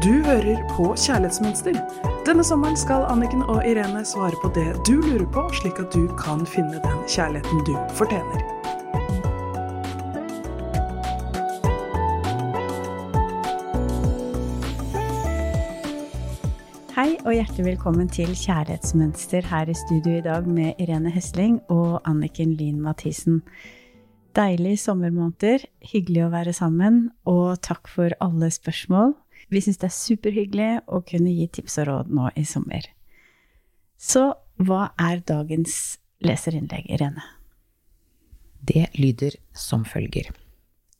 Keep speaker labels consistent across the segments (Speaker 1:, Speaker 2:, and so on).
Speaker 1: Du hører på Kjærlighetsmønster. Denne sommeren skal Anniken og Irene svare på det du lurer på, slik at du kan finne den kjærligheten du fortjener.
Speaker 2: Hei og hjertelig velkommen til Kjærlighetsmønster her i studio i dag med Irene Hesling og Anniken Lien Mathisen. Deilige sommermåneder, hyggelig å være sammen, og takk for alle spørsmål. Vi syns det er superhyggelig å kunne gi tips og råd nå i sommer. Så hva er dagens leserinnlegg, Irene?
Speaker 3: Det lyder som følger.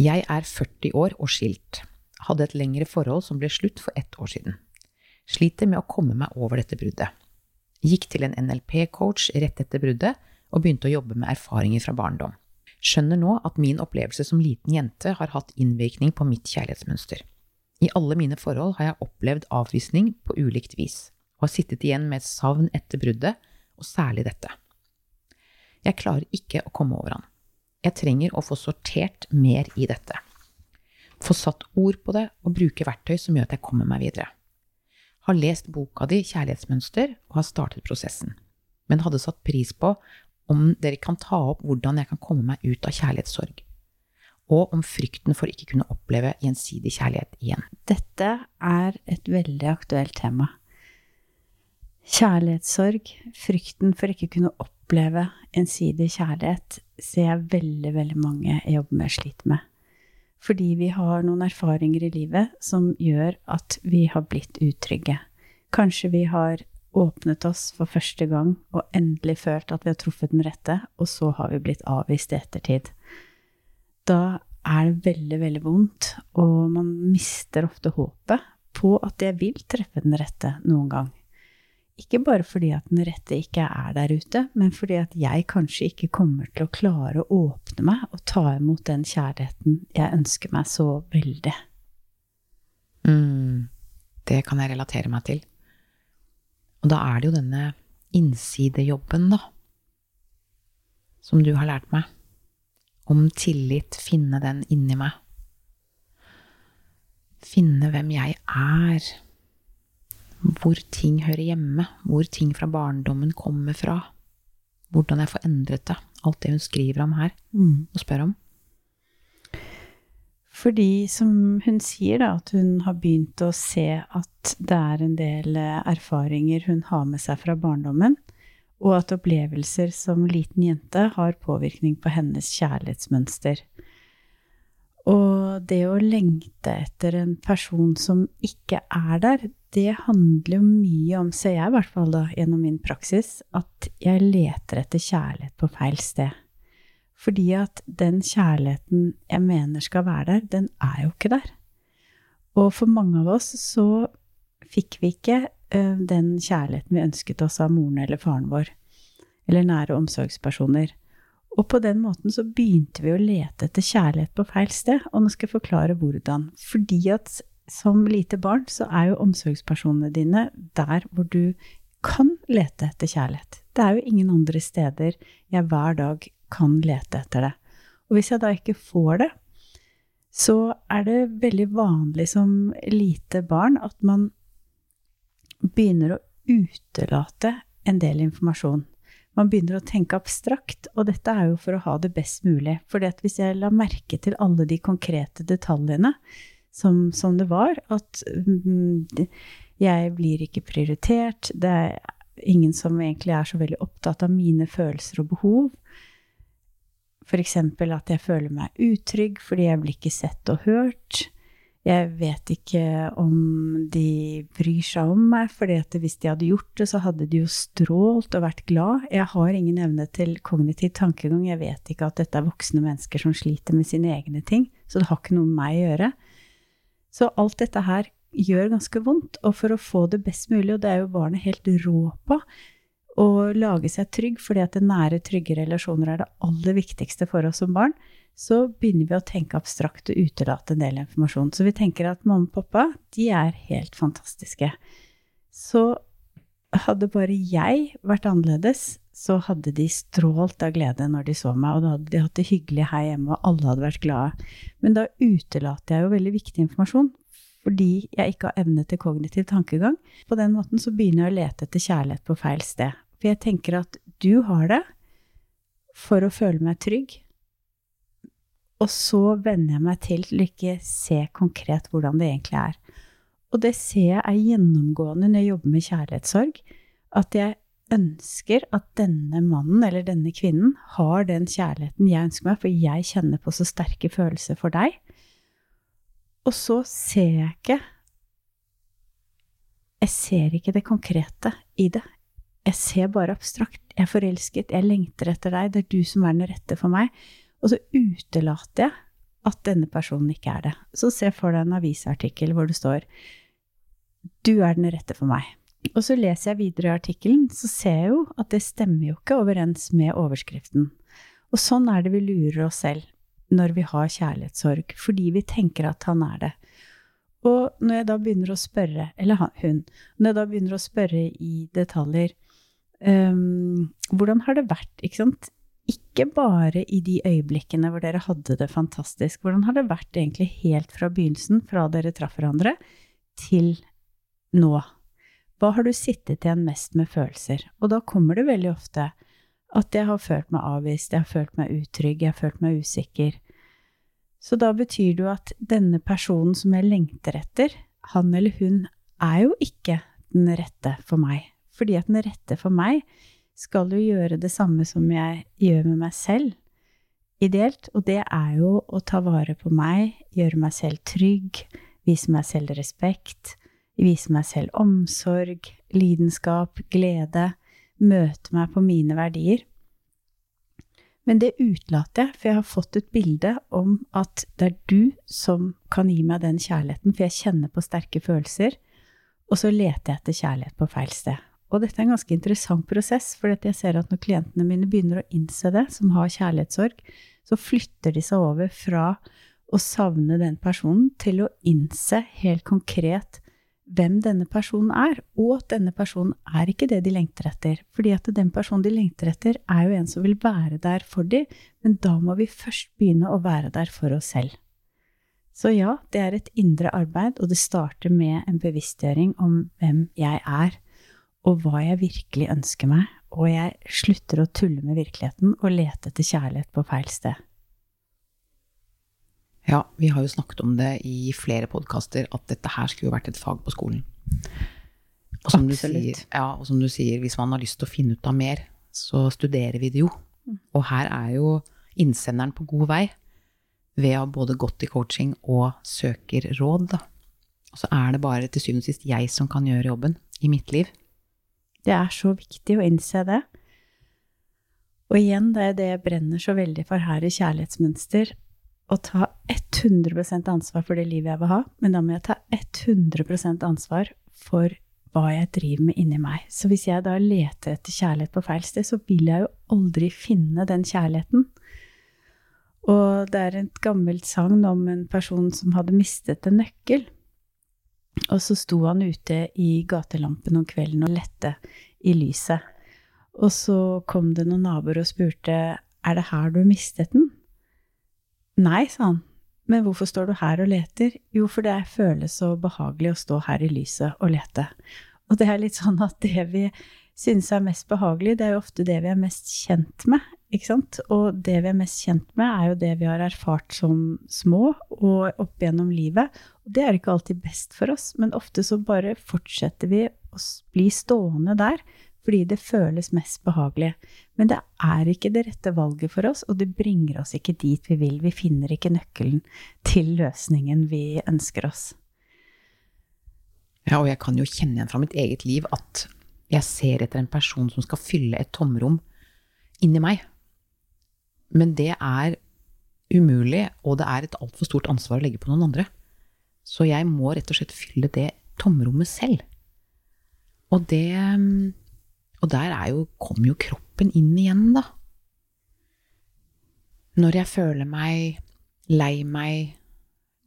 Speaker 3: Jeg er 40 år og skilt. Hadde et lengre forhold som ble slutt for ett år siden. Sliter med å komme meg over dette bruddet. Gikk til en NLP-coach rett etter bruddet og begynte å jobbe med erfaringer fra barndom. Skjønner nå at min opplevelse som liten jente har hatt innvirkning på mitt kjærlighetsmønster. I alle mine forhold har jeg opplevd avvisning på ulikt vis, og har sittet igjen med et savn etter bruddet, og særlig dette. Jeg klarer ikke å komme over han. Jeg trenger å få sortert mer i dette. Få satt ord på det og bruke verktøy som gjør at jeg kommer meg videre. Har lest boka di Kjærlighetsmønster og har startet prosessen, men hadde satt pris på om dere kan ta opp hvordan jeg kan komme meg ut av kjærlighetssorg og om frykten for ikke kunne oppleve gjensidig kjærlighet igjen.
Speaker 2: Dette er et veldig aktuelt tema. Kjærlighetssorg, frykten for ikke kunne oppleve gjensidig kjærlighet, ser jeg veldig, veldig mange jeg jobber med, sliter med. Fordi vi har noen erfaringer i livet som gjør at vi har blitt utrygge. Kanskje vi har åpnet oss for første gang og endelig følt at vi har truffet den rette, og så har vi blitt avvist i ettertid da er det veldig, veldig vondt, og man mister ofte håpet på at jeg vil treffe den rette noen gang. Ikke bare fordi at den rette ikke er der ute, men fordi at jeg kanskje ikke kommer til å klare å åpne meg og ta imot den kjærligheten jeg ønsker meg så veldig.
Speaker 3: Mm, det kan jeg relatere meg til. Og da er det jo denne innsidejobben, da, som du har lært meg om tillit, finne den inni meg. Finne hvem jeg er, hvor ting hører hjemme, hvor ting fra barndommen kommer fra, hvordan jeg får endret det, alt det hun skriver om her mm. og spør om.
Speaker 2: Fordi, som hun sier, da, at hun har begynt å se at det er en del eh, erfaringer hun har med seg fra barndommen, og at opplevelser som liten jente har påvirkning på hennes kjærlighetsmønster. Og det å lengte etter en person som ikke er der, det handler jo mye om, ser jeg i hvert fall da gjennom min praksis, at jeg leter etter kjærlighet på feil sted. Fordi at den kjærligheten jeg mener skal være der, den er jo ikke der. Og for mange av oss så fikk vi ikke den kjærligheten vi ønsket oss av moren eller faren vår, eller nære omsorgspersoner. Og på den måten så begynte vi å lete etter kjærlighet på feil sted, og nå skal jeg forklare hvordan. Fordi at som lite barn så er jo omsorgspersonene dine der hvor du kan lete etter kjærlighet. Det er jo ingen andre steder jeg hver dag kan lete etter det. Og hvis jeg da ikke får det, så er det veldig vanlig som lite barn at man begynner å utelate en del informasjon. Man begynner å tenke abstrakt, og dette er jo for å ha det best mulig. For hvis jeg la merke til alle de konkrete detaljene som, som det var, at mm, jeg blir ikke prioritert, det er ingen som egentlig er så veldig opptatt av mine følelser og behov. F.eks. at jeg føler meg utrygg fordi jeg blir ikke sett og hørt. Jeg vet ikke om de bryr seg om meg, for hvis de hadde gjort det, så hadde de jo strålt og vært glad. Jeg har ingen evne til kognitiv tankegang. Jeg vet ikke at dette er voksne mennesker som sliter med sine egne ting. Så det har ikke noe med meg å gjøre. Så alt dette her gjør ganske vondt. Og for å få det best mulig, og det er jo barnet helt rå på, å lage seg trygg, fordi at nære, trygge relasjoner er det aller viktigste for oss som barn, så begynner vi å tenke abstrakt og utelate en del informasjon. Så vi tenker at mamma og pappa, de er helt fantastiske. Så hadde bare jeg vært annerledes, så hadde de strålt av glede når de så meg, og da hadde de hatt det hyggelig her hjemme, og alle hadde vært glade. Men da utelater jeg jo veldig viktig informasjon, fordi jeg ikke har evne til kognitiv tankegang. På den måten så begynner jeg å lete etter kjærlighet på feil sted. For jeg tenker at du har det for å føle meg trygg. Og så venner jeg meg til til ikke se konkret hvordan det egentlig er. Og det ser jeg er gjennomgående når jeg jobber med kjærlighetssorg, at jeg ønsker at denne mannen eller denne kvinnen har den kjærligheten jeg ønsker meg, for jeg kjenner på så sterke følelser for deg. Og så ser jeg ikke Jeg ser ikke det konkrete i det. Jeg ser bare abstrakt. Jeg er forelsket, jeg lengter etter deg, det er du som er den rette for meg. Og så utelater jeg at denne personen ikke er det. Så se for deg en avisartikkel hvor det står 'Du er den rette for meg'. Og så leser jeg videre i artikkelen, så ser jeg jo at det stemmer jo ikke overens med overskriften. Og sånn er det vi lurer oss selv når vi har kjærlighetssorg, fordi vi tenker at han er det. Og når jeg da begynner å spørre, eller hun, når jeg da begynner å spørre i detaljer um, Hvordan har det vært, ikke sant? Ikke bare i de øyeblikkene hvor dere hadde det fantastisk. Hvordan har det vært egentlig helt fra begynnelsen, fra dere traff hverandre, til nå? Hva har du sittet igjen mest med følelser? Og da kommer det veldig ofte at jeg har følt meg avvist, jeg har følt meg utrygg, jeg har følt meg usikker. Så da betyr det jo at denne personen som jeg lengter etter, han eller hun, er jo ikke den rette for meg. Fordi at den rette for meg skal jo gjøre det samme som jeg gjør med meg selv, ideelt, og det er jo å ta vare på meg, gjøre meg selv trygg, vise meg selv respekt, vise meg selv omsorg, lidenskap, glede, møte meg på mine verdier. Men det utelater jeg, for jeg har fått et bilde om at det er du som kan gi meg den kjærligheten, for jeg kjenner på sterke følelser, og så leter jeg etter kjærlighet på feil sted. Og dette er en ganske interessant prosess, for jeg ser at når klientene mine begynner å innse det, som har kjærlighetssorg, så flytter de seg over fra å savne den personen til å innse helt konkret hvem denne personen er, og at denne personen er ikke det de lengter etter. Fordi at den personen de lengter etter, er jo en som vil være der for dem, men da må vi først begynne å være der for oss selv. Så ja, det er et indre arbeid, og det starter med en bevisstgjøring om hvem jeg er, og hva jeg virkelig ønsker meg, og jeg slutter å tulle med virkeligheten og lete etter kjærlighet på feil sted.
Speaker 3: Ja, vi har jo snakket om det i flere podkaster, at dette her skulle jo vært et fag på skolen. Og som, sier, ja, og som, du sier, hvis man har lyst til å finne ut av mer, så studerer vi det jo. Mm. Og her er jo innsenderen på god vei ved å ha både gått i coaching og søker råd, da. Og så er det bare til syvende og sist jeg som kan gjøre jobben i mitt liv.
Speaker 2: Det er så viktig å innse det. Og igjen, det er det jeg brenner så veldig for her i Kjærlighetsmønster, å ta 100% ansvar for det livet jeg vil ha, men da må jeg ta 100% ansvar for hva jeg driver med inni meg. Så hvis jeg da leter etter kjærlighet på feil sted, så vil jeg jo aldri finne den kjærligheten. Og det er et gammelt sagn om en person som hadde mistet en nøkkel. Og så sto han ute i gatelampen om kvelden og lette i lyset. Og så kom det noen naboer og spurte er det her du mistet den? Nei, sa han. Men hvorfor står du her og leter? Jo, for det føles så behagelig å stå her i lyset og lete. Og det er litt sånn at det vi synes er mest behagelig, det er jo ofte det vi er mest kjent med? Og det vi er mest kjent med, er jo det vi har erfart som små og opp gjennom livet. Og det er ikke alltid best for oss, men ofte så bare fortsetter vi å bli stående der fordi det føles mest behagelig. Men det er ikke det rette valget for oss, og det bringer oss ikke dit vi vil. Vi finner ikke nøkkelen til løsningen vi ønsker oss.
Speaker 3: Ja, og jeg kan jo kjenne igjen fra mitt eget liv at jeg ser etter en person som skal fylle et tomrom inni meg. Men det er umulig, og det er et altfor stort ansvar å legge på noen andre. Så jeg må rett og slett fylle det tomrommet selv. Og det og der jo, kommer jo kroppen inn igjen, da. Når jeg føler meg lei meg,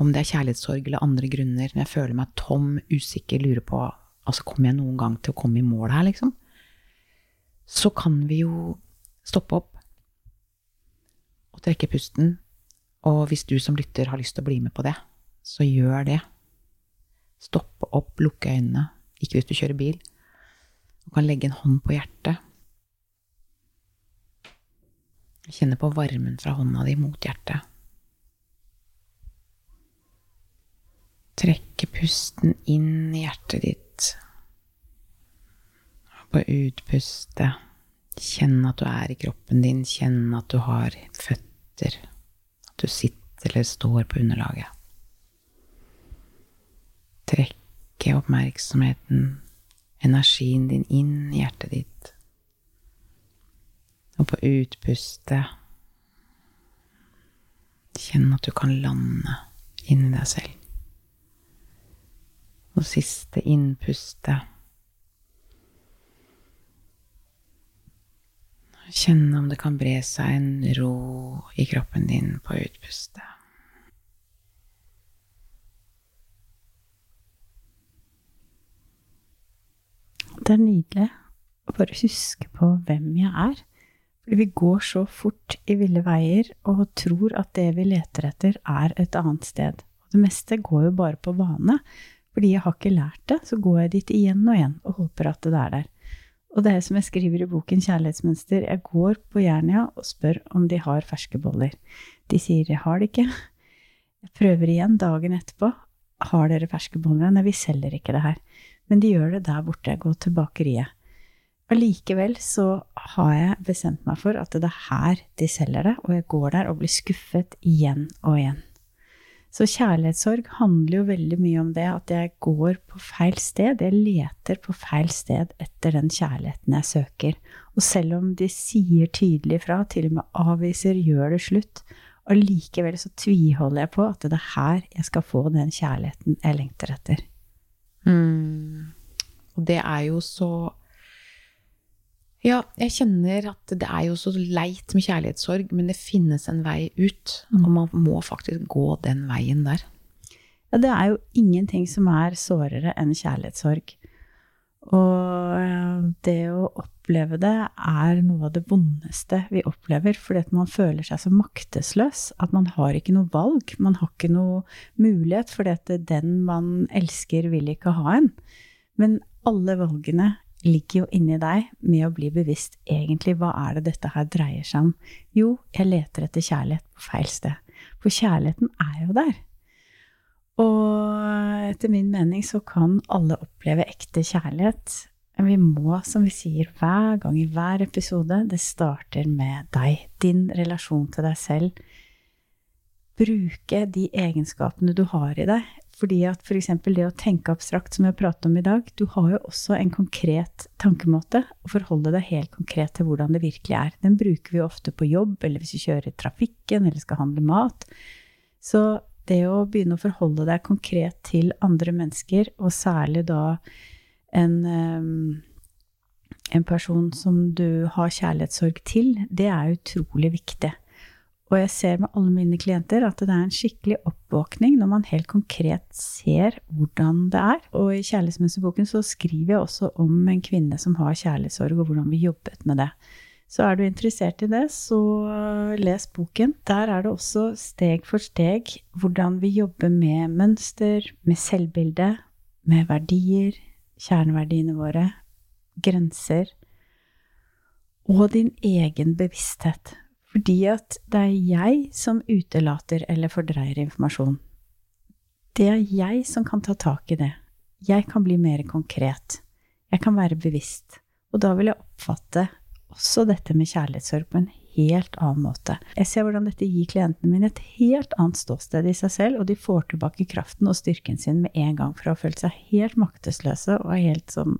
Speaker 3: om det er kjærlighetssorg eller andre grunner, når jeg føler meg tom, usikker, lurer på altså kommer jeg noen gang til å komme i mål her, liksom, så kan vi jo stoppe opp trekke pusten. Og hvis du som lytter har lyst til å bli med på det, så gjør det. Stoppe opp, lukke øynene, ikke hvis du kjører bil. Du kan legge en hånd på hjertet. Kjenne på varmen fra hånda di mot hjertet. Trekke pusten inn i hjertet ditt. Og på utpustet kjenne at du er i kroppen din, kjenne at du har føtter, at du sitter eller står på underlaget. Trekke oppmerksomheten, energien din inn i hjertet ditt. Og på utpustet kjenn at du kan lande inni deg selv. Og siste innpustet Kjenne om det kan bre seg en ro i kroppen din på utpustet.
Speaker 2: Det er nydelig å bare huske på hvem jeg er. Fordi vi går så fort i ville veier og tror at det vi leter etter, er et annet sted. Og det meste går jo bare på vane. Fordi jeg har ikke lært det, så går jeg dit igjen og igjen og håper at det er der. Og det er som jeg skriver i boken Kjærlighetsmønster, jeg går på Jernia og spør om de har ferske boller. De sier jeg har det ikke. Jeg prøver igjen dagen etterpå. Har dere ferske boller? Nei, vi selger ikke det her. Men de gjør det der borte. Jeg går til bakeriet. Allikevel så har jeg bestemt meg for at det er her de selger det, og jeg går der og blir skuffet igjen og igjen. Så kjærlighetssorg handler jo veldig mye om det at jeg går på feil sted. Jeg leter på feil sted etter den kjærligheten jeg søker. Og selv om de sier tydelig fra, til og med avviser, gjør det slutt, allikevel så tviholder jeg på at det er her jeg skal få den kjærligheten jeg lengter etter.
Speaker 3: Mm. Og det er jo så ja, jeg kjenner at det er jo så leit med kjærlighetssorg, men det finnes en vei ut. Og man må faktisk gå den veien der.
Speaker 2: Ja, det er jo ingenting som er sårere enn kjærlighetssorg. Og det å oppleve det er noe av det vondeste vi opplever, fordi at man føler seg så maktesløs at man har ikke noe valg. Man har ikke noe mulighet, fordi at den man elsker, vil ikke ha en. Men alle valgene ligger jo inni deg med å bli bevisst egentlig hva er det dette her dreier seg om. Jo, jeg leter etter kjærlighet på feil sted. For kjærligheten er jo der. Og etter min mening så kan alle oppleve ekte kjærlighet. Men vi må, som vi sier hver gang i hver episode, det starter med deg, din relasjon til deg selv. Bruke de egenskapene du har i deg, fordi at f.eks. For det å tenke abstrakt, som vi har pratet om i dag, du har jo også en konkret tankemåte å forholde deg helt konkret til hvordan det virkelig er. Den bruker vi ofte på jobb, eller hvis vi kjører trafikken, eller skal handle mat. Så det å begynne å forholde deg konkret til andre mennesker, og særlig da en, en person som du har kjærlighetssorg til, det er utrolig viktig. Og jeg ser med alle mine klienter at det er en skikkelig oppvåkning når man helt konkret ser hvordan det er. Og i Kjærlighetsmønsterboken så skriver jeg også om en kvinne som har kjærlighetssorg, og hvordan vi jobbet med det. Så er du interessert i det, så les boken. Der er det også steg for steg hvordan vi jobber med mønster, med selvbilde, med verdier, kjerneverdiene våre, grenser og din egen bevissthet. Fordi at det er jeg som utelater eller fordreier informasjon. Det er jeg som kan ta tak i det. Jeg kan bli mer konkret. Jeg kan være bevisst. Og da vil jeg oppfatte også dette med kjærlighetssorg på en helt annen måte. Jeg ser hvordan dette gir klientene mine et helt annet ståsted i seg selv, og de får tilbake kraften og styrken sin med en gang, for å ha følt seg helt maktesløse og helt som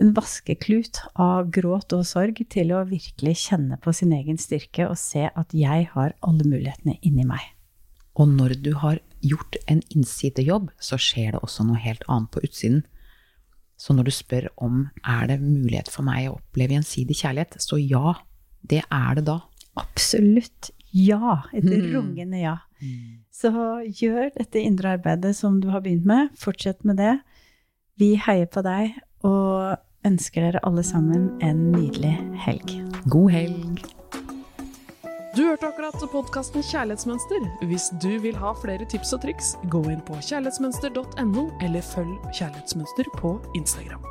Speaker 2: en vaskeklut av gråt og sorg til å virkelig kjenne på sin egen styrke og se at jeg har alle mulighetene inni meg.
Speaker 3: Og når du har gjort en innsidejobb, så skjer det også noe helt annet på utsiden. Så når du spør om er det mulighet for meg å oppleve gjensidig kjærlighet, så ja, det er det da.
Speaker 2: Absolutt ja. Et mm. rungende ja. Mm. Så gjør dette indre arbeidet som du har begynt med. Fortsett med det. Vi heier på deg, og ønsker dere alle sammen en nydelig helg.
Speaker 3: God helg.
Speaker 1: Du hørte akkurat podkasten Kjærlighetsmønster. Hvis du vil ha flere tips og triks, gå inn på kjærlighetsmønster.no, eller følg Kjærlighetsmønster på Instagram.